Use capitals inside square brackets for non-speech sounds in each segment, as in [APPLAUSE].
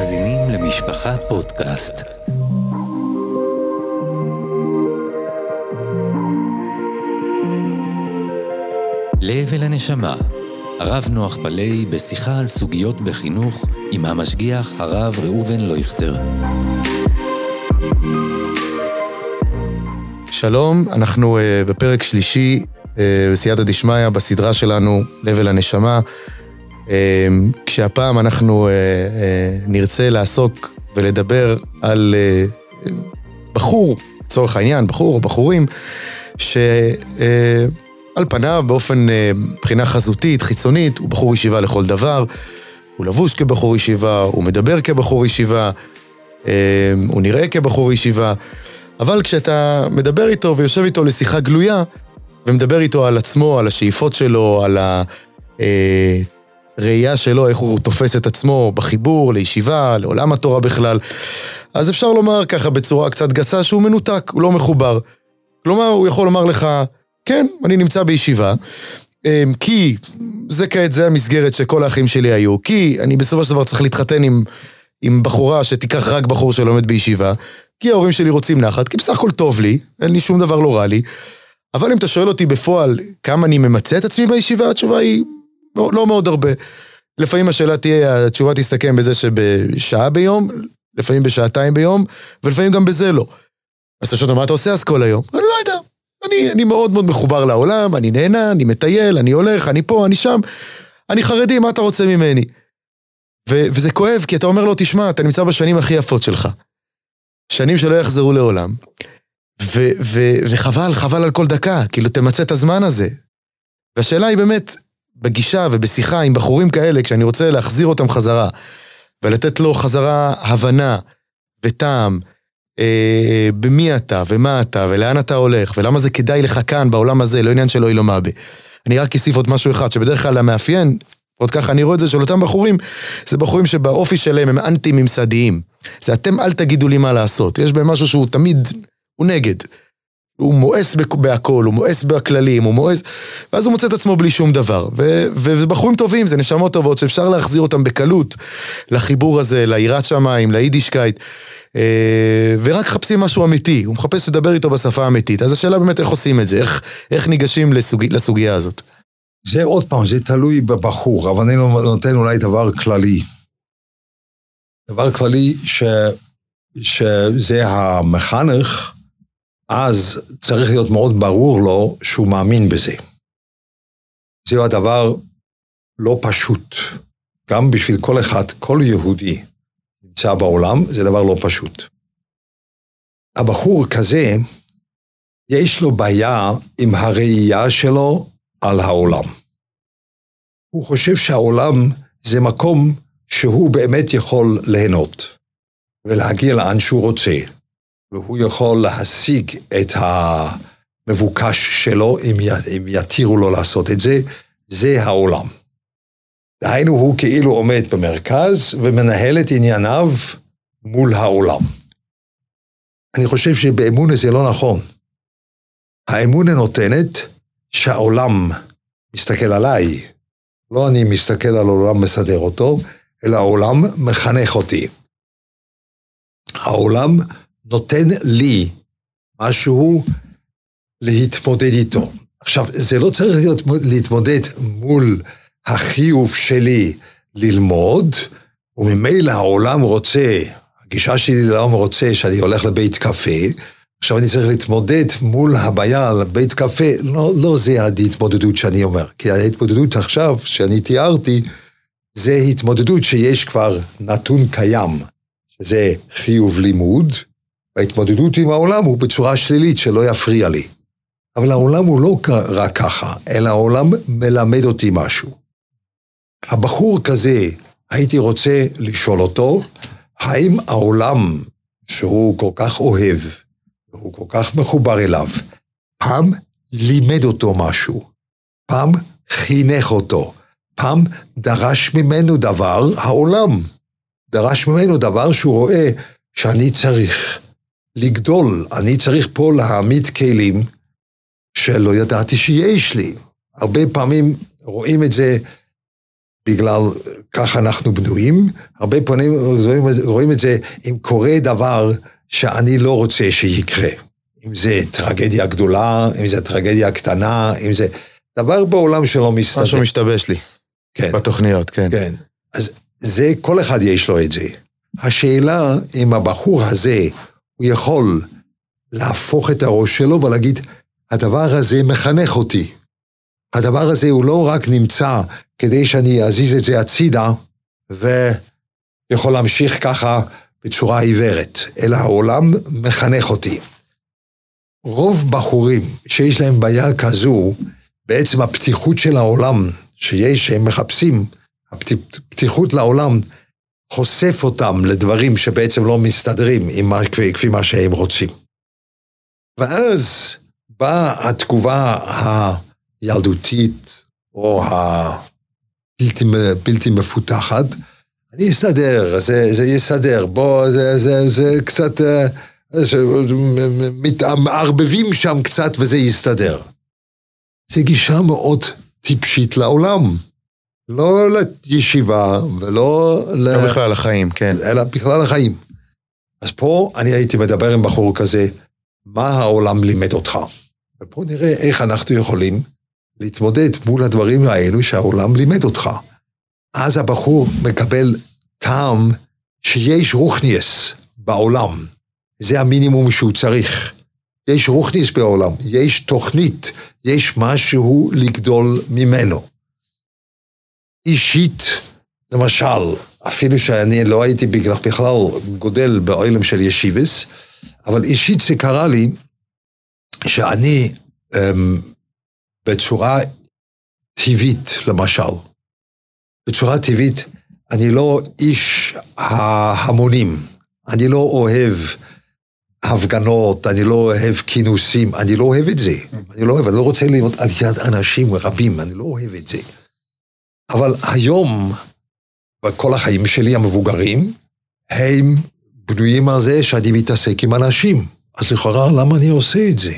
מאזינים למשפחה פודקאסט. לב אל הנשמה, הרב נוח פלאי בשיחה על סוגיות בחינוך עם המשגיח הרב ראובן לויכטר. שלום, אנחנו uh, בפרק שלישי uh, בסייעתא דשמיא בסדרה שלנו, לב אל הנשמה. Uh, כשהפעם אנחנו uh, uh, נרצה לעסוק ולדבר על uh, בחור, לצורך העניין, בחור או בחורים, שעל פניו, באופן, מבחינה חזותית, חיצונית, הוא בחור ישיבה לכל דבר. הוא לבוש כבחור ישיבה, הוא מדבר כבחור ישיבה, uh, הוא נראה כבחור ישיבה. אבל כשאתה מדבר איתו ויושב איתו לשיחה גלויה, ומדבר איתו על עצמו, על השאיפות שלו, על הראייה שלו, איך הוא תופס את עצמו בחיבור לישיבה, לעולם התורה בכלל, אז אפשר לומר ככה בצורה קצת גסה שהוא מנותק, הוא לא מחובר. כלומר, הוא יכול לומר לך, כן, אני נמצא בישיבה, כי זה כעת, זה המסגרת שכל האחים שלי היו, כי אני בסופו של דבר צריך להתחתן עם, עם בחורה שתיקח רק בחור שלומד בישיבה, כי ההורים שלי רוצים נחת, כי בסך הכל טוב לי, אין לי שום דבר לא רע לי. אבל אם אתה שואל אותי בפועל כמה אני ממצה את עצמי בישיבה, התשובה היא לא, לא מאוד הרבה. לפעמים השאלה תהיה, התשובה תסתכם בזה שבשעה ביום, לפעמים בשעתיים ביום, ולפעמים גם בזה לא. אז אתה שואל מה אתה עושה אז כל היום? אני לא יודע. אני, אני מאוד מאוד מחובר לעולם, אני נהנה, אני מטייל, אני הולך, אני פה, אני שם. אני חרדי, מה אתה רוצה ממני? ו- וזה כואב, כי אתה אומר לו, תשמע, אתה נמצא בשנים הכי יפות שלך. שנים שלא יחזרו לעולם. ו- ו- וחבל, חבל על כל דקה, כאילו תמצה את הזמן הזה. והשאלה היא באמת, בגישה ובשיחה עם בחורים כאלה, כשאני רוצה להחזיר אותם חזרה, ולתת לו חזרה הבנה וטעם, אה, במי אתה ומה אתה ולאן אתה הולך, ולמה זה כדאי לך כאן בעולם הזה, לא עניין של אוי לא מאבה. אני רק אוסיף עוד משהו אחד, שבדרך כלל המאפיין, עוד ככה אני רואה את זה של אותם בחורים, זה בחורים שבאופי שלהם הם אנטי-ממסדיים. זה אתם אל תגידו לי מה לעשות. יש בהם משהו שהוא תמיד, הוא נגד. הוא מואס בהכל, הוא מואס בכללים, הוא מואס... ואז הוא מוצא את עצמו בלי שום דבר. וזה בחורים טובים, זה נשמות טובות שאפשר להחזיר אותם בקלות לחיבור הזה, ליראת שמיים, ליידישקייט. אה, ורק מחפשים משהו אמיתי, הוא מחפש לדבר איתו בשפה האמיתית. אז השאלה באמת איך עושים את זה, איך, איך ניגשים לסוג, לסוגיה הזאת. זה עוד פעם, זה תלוי בבחור, אבל אני נותן אולי דבר כללי. דבר כללי ש, שזה המחנך, אז צריך להיות מאוד ברור לו שהוא מאמין בזה. זהו הדבר לא פשוט. גם בשביל כל אחד, כל יהודי נמצא בעולם, זה דבר לא פשוט. הבחור כזה, יש לו בעיה עם הראייה שלו על העולם. הוא חושב שהעולם זה מקום שהוא באמת יכול ליהנות ולהגיע לאן שהוא רוצה, והוא יכול להשיג את המבוקש שלו אם יתירו לו לעשות את זה, זה העולם. דהיינו, הוא כאילו עומד במרכז ומנהל את ענייניו מול העולם. אני חושב שבאמונה זה לא נכון. האמונה נותנת שהעולם מסתכל עליי, לא אני מסתכל על העולם מסדר אותו, אלא העולם מחנך אותי. העולם נותן לי משהו להתמודד איתו. עכשיו, זה לא צריך להיות, להתמודד מול החיוב שלי ללמוד, וממילא העולם רוצה, הגישה שלי לעולם רוצה שאני הולך לבית קפה, עכשיו אני צריך להתמודד מול הבעיה על בית קפה, לא, לא זה ההתמודדות שאני אומר, כי ההתמודדות עכשיו, שאני תיארתי, זה התמודדות שיש כבר נתון קיים, שזה חיוב לימוד, וההתמודדות עם העולם הוא בצורה שלילית, שלא יפריע לי. אבל העולם הוא לא רק ככה, אלא העולם מלמד אותי משהו. הבחור כזה, הייתי רוצה לשאול אותו, האם העולם שהוא כל כך אוהב, והוא כל כך מחובר אליו, פעם לימד אותו משהו, פעם חינך אותו, פעם דרש ממנו דבר, העולם דרש ממנו דבר שהוא רואה שאני צריך לגדול, אני צריך פה להעמיד כלים שלא ידעתי שיש לי. הרבה פעמים רואים את זה בגלל ככה אנחנו בנויים, הרבה פעמים רואים, רואים את זה אם קורה דבר שאני לא רוצה שיקרה. אם זה טרגדיה גדולה, אם זה טרגדיה קטנה, אם זה... דבר בעולם שלא מסתדר. משהו משתבש לי. כן. בתוכניות, כן. כן. אז זה, כל אחד יש לו את זה. השאלה אם הבחור הזה, הוא יכול להפוך את הראש שלו ולהגיד, הדבר הזה מחנך אותי. הדבר הזה הוא לא רק נמצא כדי שאני אזיז את זה הצידה ויכול להמשיך ככה בצורה עיוורת, אלא העולם מחנך אותי. רוב בחורים שיש להם בעיה כזו, בעצם הפתיחות של העולם שיש, שהם מחפשים, הפתיחות לעולם חושף אותם לדברים שבעצם לא מסתדרים עם מה, כפי מה שהם רוצים. ואז באה התגובה הילדותית או הבלתי מפותחת, אני אסתדר, זה, זה יסתדר, בוא, זה, זה, זה קצת, אה, מתערבבים שם קצת וזה יסתדר. זו גישה מאוד טיפשית לעולם. לא לישיבה ולא ל... לא בכלל לחיים, כן. אלא בכלל לחיים. אז פה אני הייתי מדבר עם בחור כזה, מה העולם לימד אותך? ופה נראה איך אנחנו יכולים להתמודד מול הדברים האלו שהעולם לימד אותך. אז הבחור מקבל טעם שיש רוחניאס בעולם. זה המינימום שהוא צריך. יש רוחניס בעולם, יש תוכנית, יש משהו לגדול ממנו. אישית, למשל, אפילו שאני לא הייתי בכלל גודל באוילם של ישיבס, אבל אישית זה קרה לי שאני um, בצורה טבעית, למשל, בצורה טבעית, אני לא איש ההמונים, אני לא אוהב הפגנות, אני לא אוהב כינוסים, אני לא אוהב את זה. אני לא אוהב, אני לא רוצה להיות על יד אנשים רבים, אני לא אוהב את זה. אבל היום, בכל החיים שלי המבוגרים, הם בנויים על זה שאני מתעסק עם אנשים. אז לכאורה, למה אני עושה את זה?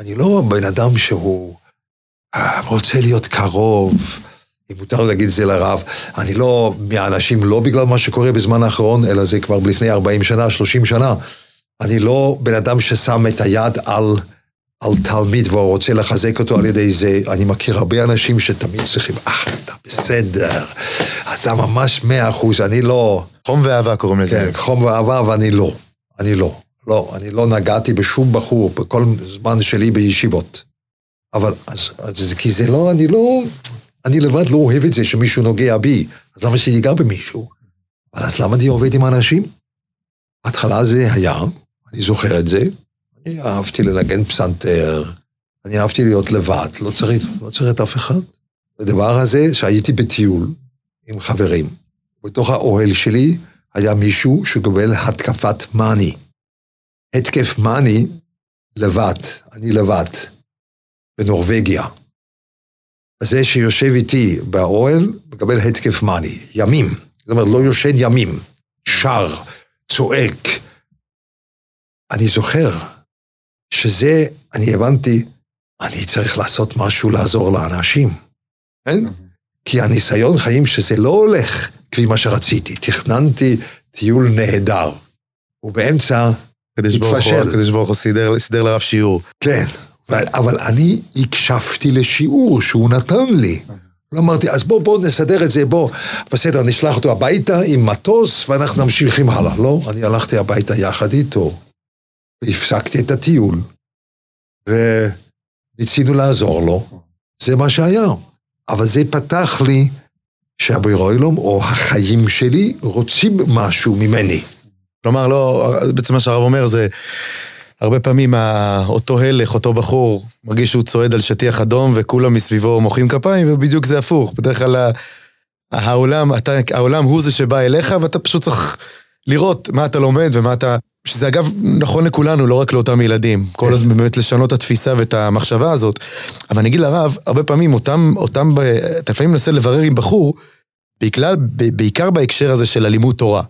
אני לא בן אדם שהוא אה, רוצה להיות קרוב, אם מותר להגיד את זה לרב, אני לא מהאנשים, לא בגלל מה שקורה בזמן האחרון, אלא זה כבר לפני 40 שנה, 30 שנה. אני לא בן אדם ששם את היד על, על תלמיד והוא רוצה לחזק אותו על ידי זה. אני מכיר הרבה אנשים שתמיד צריכים, אה, אתה בסדר, אתה ממש מאה אחוז, אני לא... חום ואהבה קוראים לזה. כן, חום ואהבה, ואני לא. אני לא. לא, אני לא נגעתי בשום בחור בכל זמן שלי בישיבות. אבל, אז, אז כי זה לא, אני לא, אני לבד לא אוהב את זה שמישהו נוגע בי, אז למה שיגע במישהו? אז למה אני עובד עם אנשים? בהתחלה זה היה, אני זוכר את זה. אני אהבתי לנגן פסנתר, אני אהבתי להיות לבד, לא צריך, לא צריך את אף אחד. הדבר הזה, שהייתי בטיול עם חברים, בתוך האוהל שלי היה מישהו שגובל התקפת מאני. התקף מאני לבד, אני לבד, בנורבגיה. זה שיושב איתי באוהל, מקבל התקף מאני, ימים. זאת אומרת, לא יושן ימים, שר, צועק, אני זוכר שזה, אני הבנתי, אני צריך לעשות משהו לעזור לאנשים, כן? כי הניסיון חיים שזה לא הולך כפי מה שרציתי. תכננתי טיול נהדר, ובאמצע התפשל. הקדוש ברוך הוא סידר, סידר לרב שיעור. כן, אבל אני הקשבתי לשיעור שהוא נתן לי. לא אמרתי, אז בוא, בוא נסדר את זה, בוא, בסדר, נשלח אותו הביתה עם מטוס ואנחנו נמשיכים הלאה. לא, אני הלכתי הביתה יחד איתו. הפסקתי את הטיול, וניסינו לעזור לו, זה מה שהיה. אבל זה פתח לי שהבירוילום או החיים שלי רוצים משהו ממני. כלומר, לא, בעצם מה שהרב אומר זה, הרבה פעמים אותו הלך, אותו בחור, מרגיש שהוא צועד על שטיח אדום וכולם מסביבו מוחאים כפיים, ובדיוק זה הפוך. בדרך כלל העולם, אתה, העולם הוא זה שבא אליך, ואתה פשוט צריך לראות מה אתה לומד ומה אתה שזה אגב נכון לכולנו, לא רק לאותם ילדים. כל. הזמן באמת לשנות את התפיסה ואת המחשבה הזאת. אבל אני אגיד לרב, הרבה פעמים אותם, אותם, אתה לפעמים מנסה לברר עם בחור, בעיקר, בעיקר בהקשר הזה של הלימוד תורה.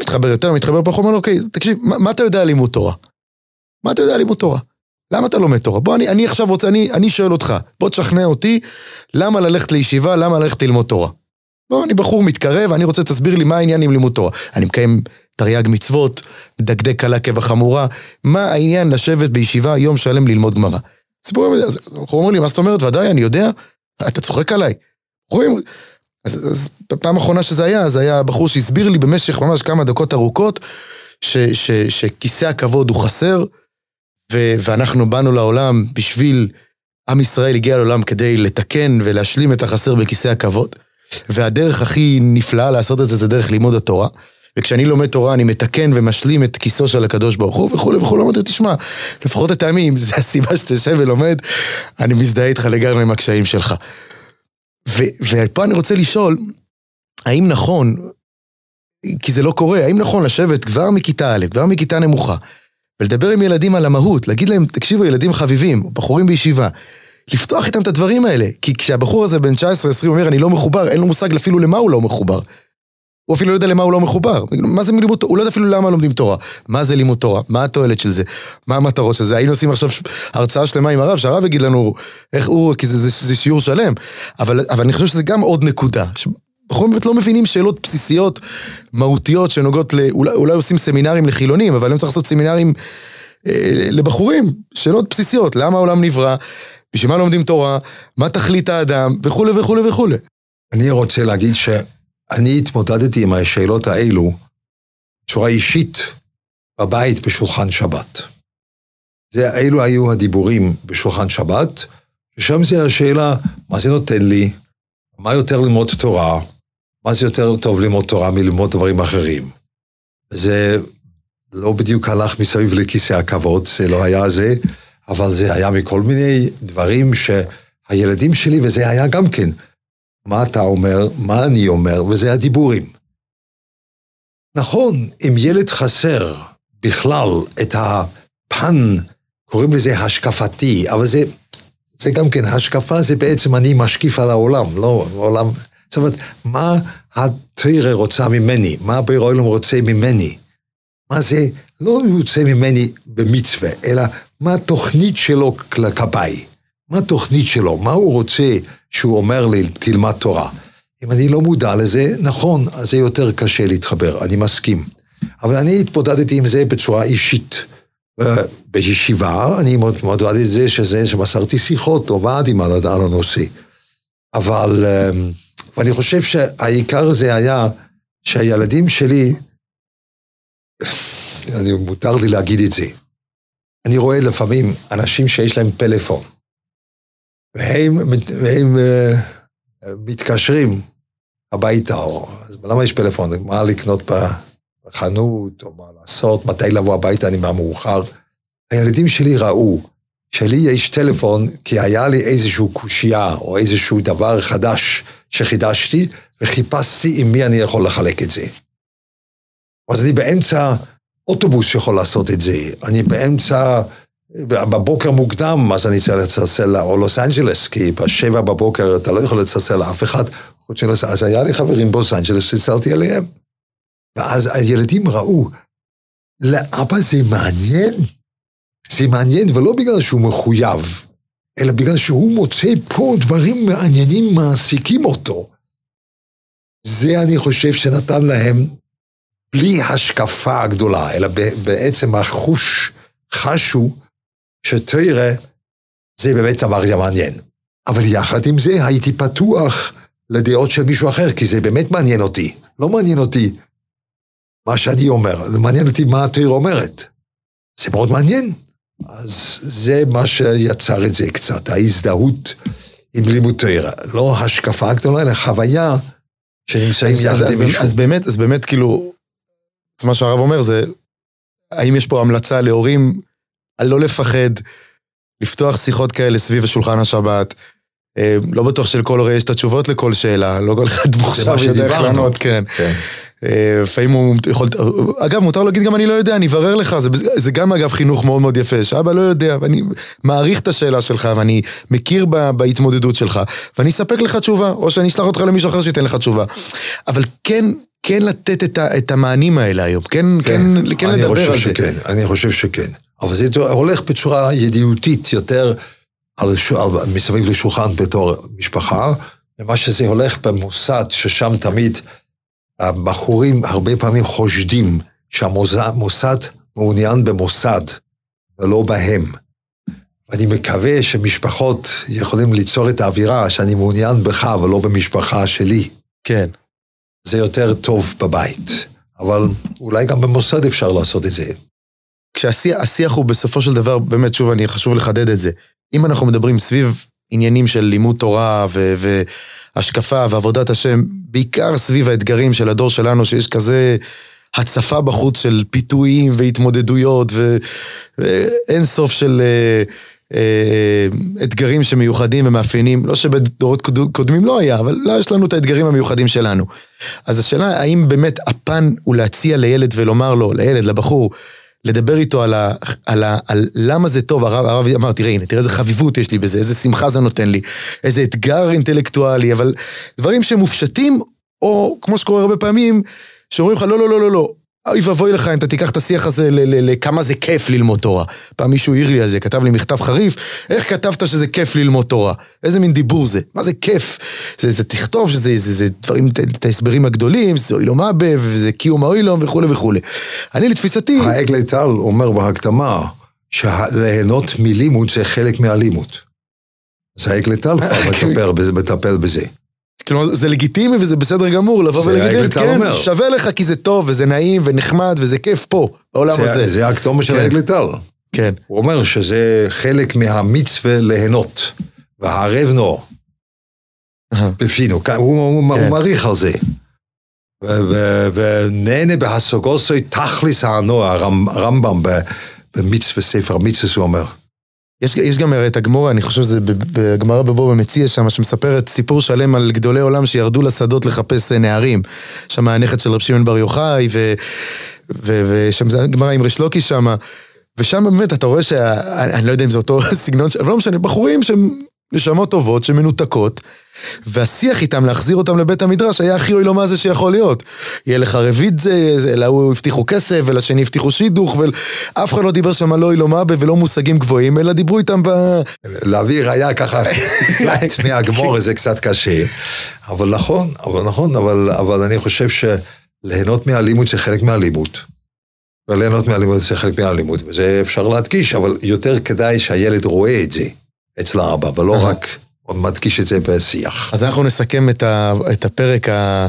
מתחבר יותר, מתחבר פחות, אומר לו, אוקיי, תקשיב, מה, מה אתה יודע על לימוד תורה? מה אתה יודע על לימוד תורה? למה אתה לומד תורה? בוא, אני, אני עכשיו רוצה, אני, אני שואל אותך, בוא תשכנע אותי, למה ללכת לישיבה, למה ללכת ללמוד תורה? בוא, אני בחור מתקרב, אני רוצה, תסביר לי מה העניין עם לימוד תורה. אני מקיים תרי"ג מצוות, מדקדק קלה כבחמורה, מה העניין לשבת בישיבה יום שלם ללמוד גמרא? סיפורים, אז הוא אומר לי, מה זאת אומרת? ודאי, אני יודע, אתה צוחק עליי. רואים, אז, אז בפעם האחרונה שזה היה, זה היה בחור שהסביר לי במשך ממש כמה דקות ארוכות, ש, ש, שכיסא הכבוד הוא חסר, ו, ואנחנו באנו לעולם בשביל, עם ישראל הגיע לעולם כדי לתקן ולהשלים את החסר בכיסא הכבוד. והדרך הכי נפלאה לעשות את זה, זה דרך לימוד התורה. וכשאני לומד תורה אני מתקן ומשלים את כיסו של הקדוש ברוך הוא וכולי וכולי. אמרתי, תשמע, לפחות את הימים, זה הסיבה שאתה יושב ולומד, אני מזדהה איתך לגמרי עם הקשיים שלך. ופה אני רוצה לשאול, האם נכון, כי זה לא קורה, האם נכון לשבת כבר מכיתה א', כבר מכיתה נמוכה, ולדבר עם ילדים על המהות, להגיד להם, תקשיבו, ילדים חביבים, בחורים בישיבה, לפתוח איתם את הדברים האלה. כי כשהבחור הזה בן 19-20 אומר, אני לא מחובר, אין לו מושג אפילו למה הוא לא מחובר. הוא אפילו לא יודע למה הוא לא מחובר. מה זה לימוד תורה? הוא לא יודע אפילו למה לומדים תורה. מה זה לימוד תורה? מה התועלת של זה? מה המטרות של זה? היינו עושים עכשיו הרצאה שלמה עם הרב, שהרב יגיד לנו איך הוא, כי זה, זה, זה שיעור שלם. אבל, אבל אני חושב שזה גם עוד נקודה. בחורים באמת לא מבינים שאלות בסיסיות, מהותיות, שנוגעות ל... אולי, אולי עושים סמינרים לחילונים, אבל הם צריכים לעשות סמינרים אה, לבחורים. שאלות בסיסיות, למה העולם נברא? בשביל מה לומדים תורה? מה תכלית האדם? וכולי וכולי וכולי. אני רוצה להגיד ש... אני התמודדתי עם השאלות האלו בצורה אישית בבית בשולחן שבת. זה, אלו היו הדיבורים בשולחן שבת, ושם זה השאלה, מה זה נותן לי? מה יותר ללמוד תורה? מה זה יותר טוב ללמוד תורה מללמוד דברים אחרים? זה לא בדיוק הלך מסביב לכיסא הכבוד, זה לא היה זה, אבל זה היה מכל מיני דברים שהילדים שלי, וזה היה גם כן, מה אתה אומר, מה אני אומר, וזה הדיבורים. נכון, אם ילד חסר בכלל את הפן, קוראים לזה השקפתי, אבל זה, זה גם כן, השקפה זה בעצם אני משקיף על העולם, לא העולם. זאת אומרת, מה התרא רוצה ממני? מה הביר העולם רוצה ממני? מה זה, לא רוצה ממני במצווה, אלא מה התוכנית שלו כלפיי? מה התוכנית שלו? מה הוא רוצה שהוא אומר לי, תלמד תורה? אם אני לא מודע לזה, נכון, אז זה יותר קשה להתחבר, אני מסכים. אבל אני התמודדתי עם זה בצורה אישית. בישיבה, אני התמודדתי עם זה שזה שמסרתי שיחות או ועדים על, הנושא. אבל אמ, אני חושב שהעיקר זה היה שהילדים שלי, אני, מותר לי להגיד את זה, אני רואה לפעמים אנשים שיש להם פלאפון, והם, והם uh, מתקשרים הביתה, או למה יש פלאפון? מה לקנות בחנות, או מה לעשות, מתי לבוא הביתה, אני מהמאוחר. הילדים שלי ראו שלי יש טלפון כי היה לי איזושהי קושייה או איזשהו דבר חדש שחידשתי, וחיפשתי עם מי אני יכול לחלק את זה. אז אני באמצע אוטובוס יכול לעשות את זה, אני באמצע בבוקר מוקדם, אז אני צריך לצלצל או לוס אנג'לס, כי בשבע בבוקר אתה לא יכול לצלצל לאף אחד אז היה לי חברים בלוס אנג'לס, צלצלתי אליהם. ואז הילדים ראו, לאבא זה מעניין. זה מעניין, ולא בגלל שהוא מחויב, אלא בגלל שהוא מוצא פה דברים מעניינים מעסיקים אותו. זה אני חושב שנתן להם, בלי השקפה גדולה, אלא בעצם החוש, חשו שתראה, זה באמת דבר מעניין. אבל יחד עם זה הייתי פתוח לדעות של מישהו אחר, כי זה באמת מעניין אותי. לא מעניין אותי מה שאני אומר, מעניין אותי מה התראה אומרת. זה מאוד מעניין. אז זה מה שיצר את זה קצת, ההזדהות עם לימוד תראה. לא השקפה גדולה, אלא חוויה שנמצאים יחד עם מישהו. אז באמת, אז באמת, כאילו, מה שהרב אומר זה, האם יש פה המלצה להורים על לא לפחד, לפתוח שיחות כאלה סביב השולחן השבת. אה, לא בטוח שלכל הורה יש את התשובות לכל שאלה, לא כל אחד מוכשר יודע איך לענות, כן. כן. אה, לפעמים הוא יכול... אגב, מותר להגיד גם אני לא יודע, אני אברר לך, זה, זה גם אגב חינוך מאוד מאוד יפה, שאבא לא יודע, ואני מעריך את השאלה שלך, ואני מכיר ב, בהתמודדות שלך, ואני אספק לך תשובה, או שאני אשלח אותך למישהו אחר שייתן לך תשובה. אבל כן, כן לתת את, ה, את המענים האלה היום, כן, כן, כן, כן לדבר על שכן, זה. אני חושב שכן. אבל זה הולך בצורה ידידותית יותר על, על, מסביב לשולחן בתור משפחה, ומה שזה הולך במוסד, ששם תמיד הבחורים הרבה פעמים חושדים שהמוסד מעוניין במוסד ולא בהם. ואני מקווה שמשפחות יכולים ליצור את האווירה שאני מעוניין בך ולא במשפחה שלי. כן. זה יותר טוב בבית, אבל אולי גם במוסד אפשר לעשות את זה. כשהשיח הוא בסופו של דבר, באמת, שוב, אני חשוב לחדד את זה. אם אנחנו מדברים סביב עניינים של לימוד תורה ו- והשקפה ועבודת השם, בעיקר סביב האתגרים של הדור שלנו, שיש כזה הצפה בחוץ של פיתויים והתמודדויות ו- ואין סוף של... uh, אתגרים שמיוחדים ומאפיינים, לא שבדורות קודמים לא היה, אבל לא, יש לנו את האתגרים המיוחדים שלנו. אז השאלה, האם באמת הפן הוא להציע לילד ולומר לו, לילד, לבחור, לדבר איתו על, ה, על, ה, על למה זה טוב, הרב, הרב אמר, תראה, הנה, תראה איזה חביבות יש לי בזה, איזה שמחה זה נותן לי, איזה אתגר אינטלקטואלי, אבל דברים שמופשטים, או כמו שקורה הרבה פעמים, שאומרים לך, לא, לא, לא, לא, לא, אוי ואבוי לך אם אתה תיקח את השיח הזה לכמה זה כיף ללמוד תורה. פעם מישהו העיר לי על זה, כתב לי מכתב חריף, איך כתבת שזה כיף ללמוד תורה? איזה מין דיבור זה? מה זה כיף? זה, זה תכתוב שזה זה, זה דברים, את ההסברים הגדולים, זה אוי לו מבה, וזה קיום האוילום וכולי וכולי. אני לתפיסתי... העגלי טל אומר בהקדמה, שליהנות מלימוד זה חלק מהלימוד. אז העגלי טל כבר [LAUGHS] מטפל בזה. כלומר, זה לגיטימי וזה בסדר גמור לבוא ולהגיד, כן, אומר. שווה לך כי זה טוב וזה נעים ונחמד וזה כיף פה, בעולם זה, הזה. זה של כן. האגלטל. כן. הוא אומר שזה חלק מהמצווה ליהנות, והערב נו. בפינו, הוא, הוא, כן. הוא מעריך על זה. ונהנה בהשגוסוי תכליס הנוע, הרמב"ם במצווה, ספר המצווה, הוא אומר. יש, יש גם את הגמורה, אני חושב שזה בגמרא בבוא במציע שם, שמספרת סיפור שלם על גדולי עולם שירדו לשדות לחפש אה, נערים. שם הנכד של רב שמעון בר יוחאי, ושם זה גמרא עם ריש שם. ושם באמת אתה רואה שה... אני לא יודע אם זה אותו [LAUGHS] סגנון, אבל לא משנה, בחורים שהם נשמות טובות, שמנותקות, והשיח איתם, להחזיר אותם לבית המדרש, היה הכי אוי לו מה זה שיכול להיות. יהיה לך רביד זה, להוא הבטיחו כסף, ולשני הבטיחו שידוך, ואף אחד לא דיבר שם על אוי לו מה ולא מושגים גבוהים, אלא דיברו איתם ב... להביא ראייה ככה, [LAUGHS] מהגמור זה קצת קשה. אבל נכון, אבל נכון, אבל, אבל אני חושב שליהנות מהלימוד זה חלק מהלימוד. וליהנות מהלימוד זה חלק מהלימוד, וזה אפשר להדגיש, אבל יותר כדאי שהילד רואה את זה. אצל האבא, ולא רק מדגיש את זה בשיח. אז אנחנו נסכם את, ה, את הפרק, ה,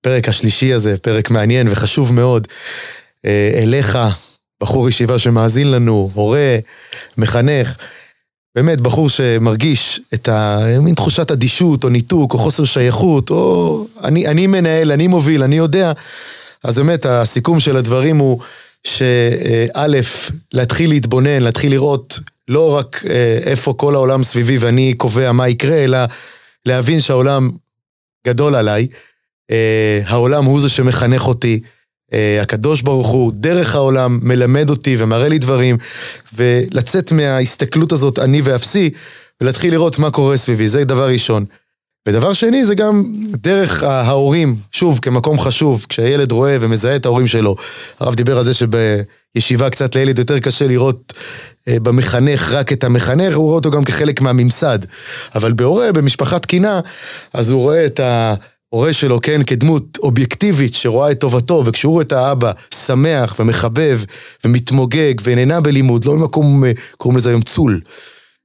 הפרק השלישי הזה, פרק מעניין וחשוב מאוד. אה, אליך, בחור ישיבה שמאזין לנו, הורה, מחנך. באמת, בחור שמרגיש את מין תחושת אדישות, או ניתוק, או חוסר שייכות, או אני, אני מנהל, אני מוביל, אני יודע. אז באמת, הסיכום של הדברים הוא שא', להתחיל להתבונן, להתחיל לראות לא רק אה, איפה כל העולם סביבי ואני קובע מה יקרה, אלא להבין שהעולם גדול עליי. אה, העולם הוא זה שמחנך אותי. אה, הקדוש ברוך הוא, דרך העולם, מלמד אותי ומראה לי דברים, ולצאת מההסתכלות הזאת, אני ואפסי, ולהתחיל לראות מה קורה סביבי, זה דבר ראשון. ודבר שני זה גם דרך ההורים, שוב, כמקום חשוב, כשהילד רואה ומזהה את ההורים שלו. הרב דיבר על זה שבישיבה קצת לילד יותר קשה לראות אה, במחנך רק את המחנך, הוא רואה אותו גם כחלק מהממסד. אבל בהורה, במשפחה תקינה, אז הוא רואה את ההורה שלו, כן, כדמות אובייקטיבית שרואה את טובתו, וכשהוא רואה את האבא שמח ומחבב ומתמוגג ונהנה בלימוד, לא ממקום, אה, קוראים לזה היום צול,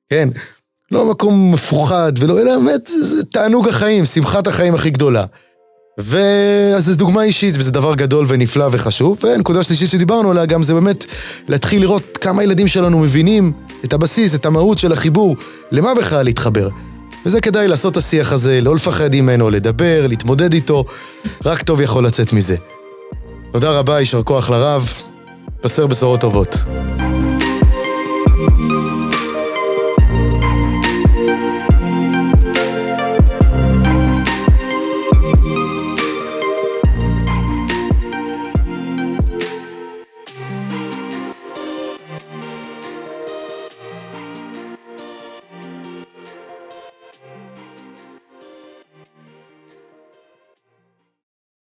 כן? לא מקום מפוחד, ולא, אלא באמת, זה תענוג החיים, שמחת החיים הכי גדולה. ואז זו דוגמה אישית, וזה דבר גדול ונפלא וחשוב. ונקודה שלישית שדיברנו עליה גם זה באמת להתחיל לראות כמה ילדים שלנו מבינים את הבסיס, את המהות של החיבור, למה בכלל להתחבר. וזה כדאי לעשות את השיח הזה, לא לפחד ממנו, לדבר, להתמודד איתו, רק טוב יכול לצאת מזה. תודה רבה, יישר כוח לרב, בשר בשורות טובות.